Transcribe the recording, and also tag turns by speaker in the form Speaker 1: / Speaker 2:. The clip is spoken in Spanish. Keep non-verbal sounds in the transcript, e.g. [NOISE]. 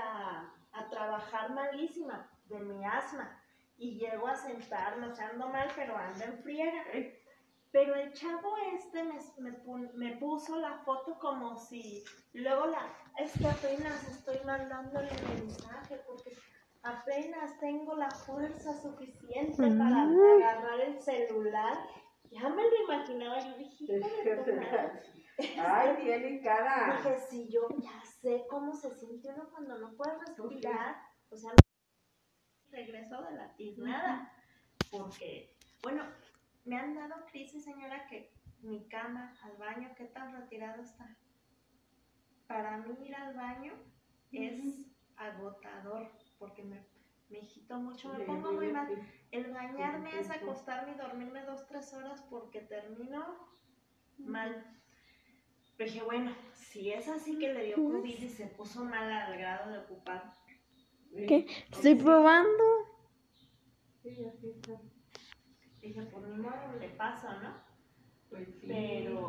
Speaker 1: a, a trabajar malísima de mi asma y llego a sentarme, o sea, ando mal, pero ando en friega. Pero el chavo este me, me, puso la foto como si, luego la, es que apenas estoy mandándole mensaje porque apenas tengo la fuerza suficiente para
Speaker 2: Mm.
Speaker 1: agarrar el celular. Ya me lo imaginaba, yo dije, [LAUGHS]
Speaker 3: Ay, tiene cara.
Speaker 1: Dije, si yo ya sé cómo se siente uno cuando no puede respirar, o sea, regreso de la tiznada, porque, bueno, me han dado crisis, señora, que mi cama al baño, ¿qué tan retirado está? Para mí ir al baño es agotador, porque me, me agito mucho, me pongo muy mal. El bañarme es acostarme y dormirme dos, tres horas porque termino mal. Pero dije, bueno, si es así que le dio COVID y se puso mal al grado de ocupar.
Speaker 2: ¿Qué? Estoy probando.
Speaker 3: Sí, aquí está.
Speaker 1: Dije, por ni modo le pasa, ¿no?
Speaker 3: Pues sí.
Speaker 1: Pero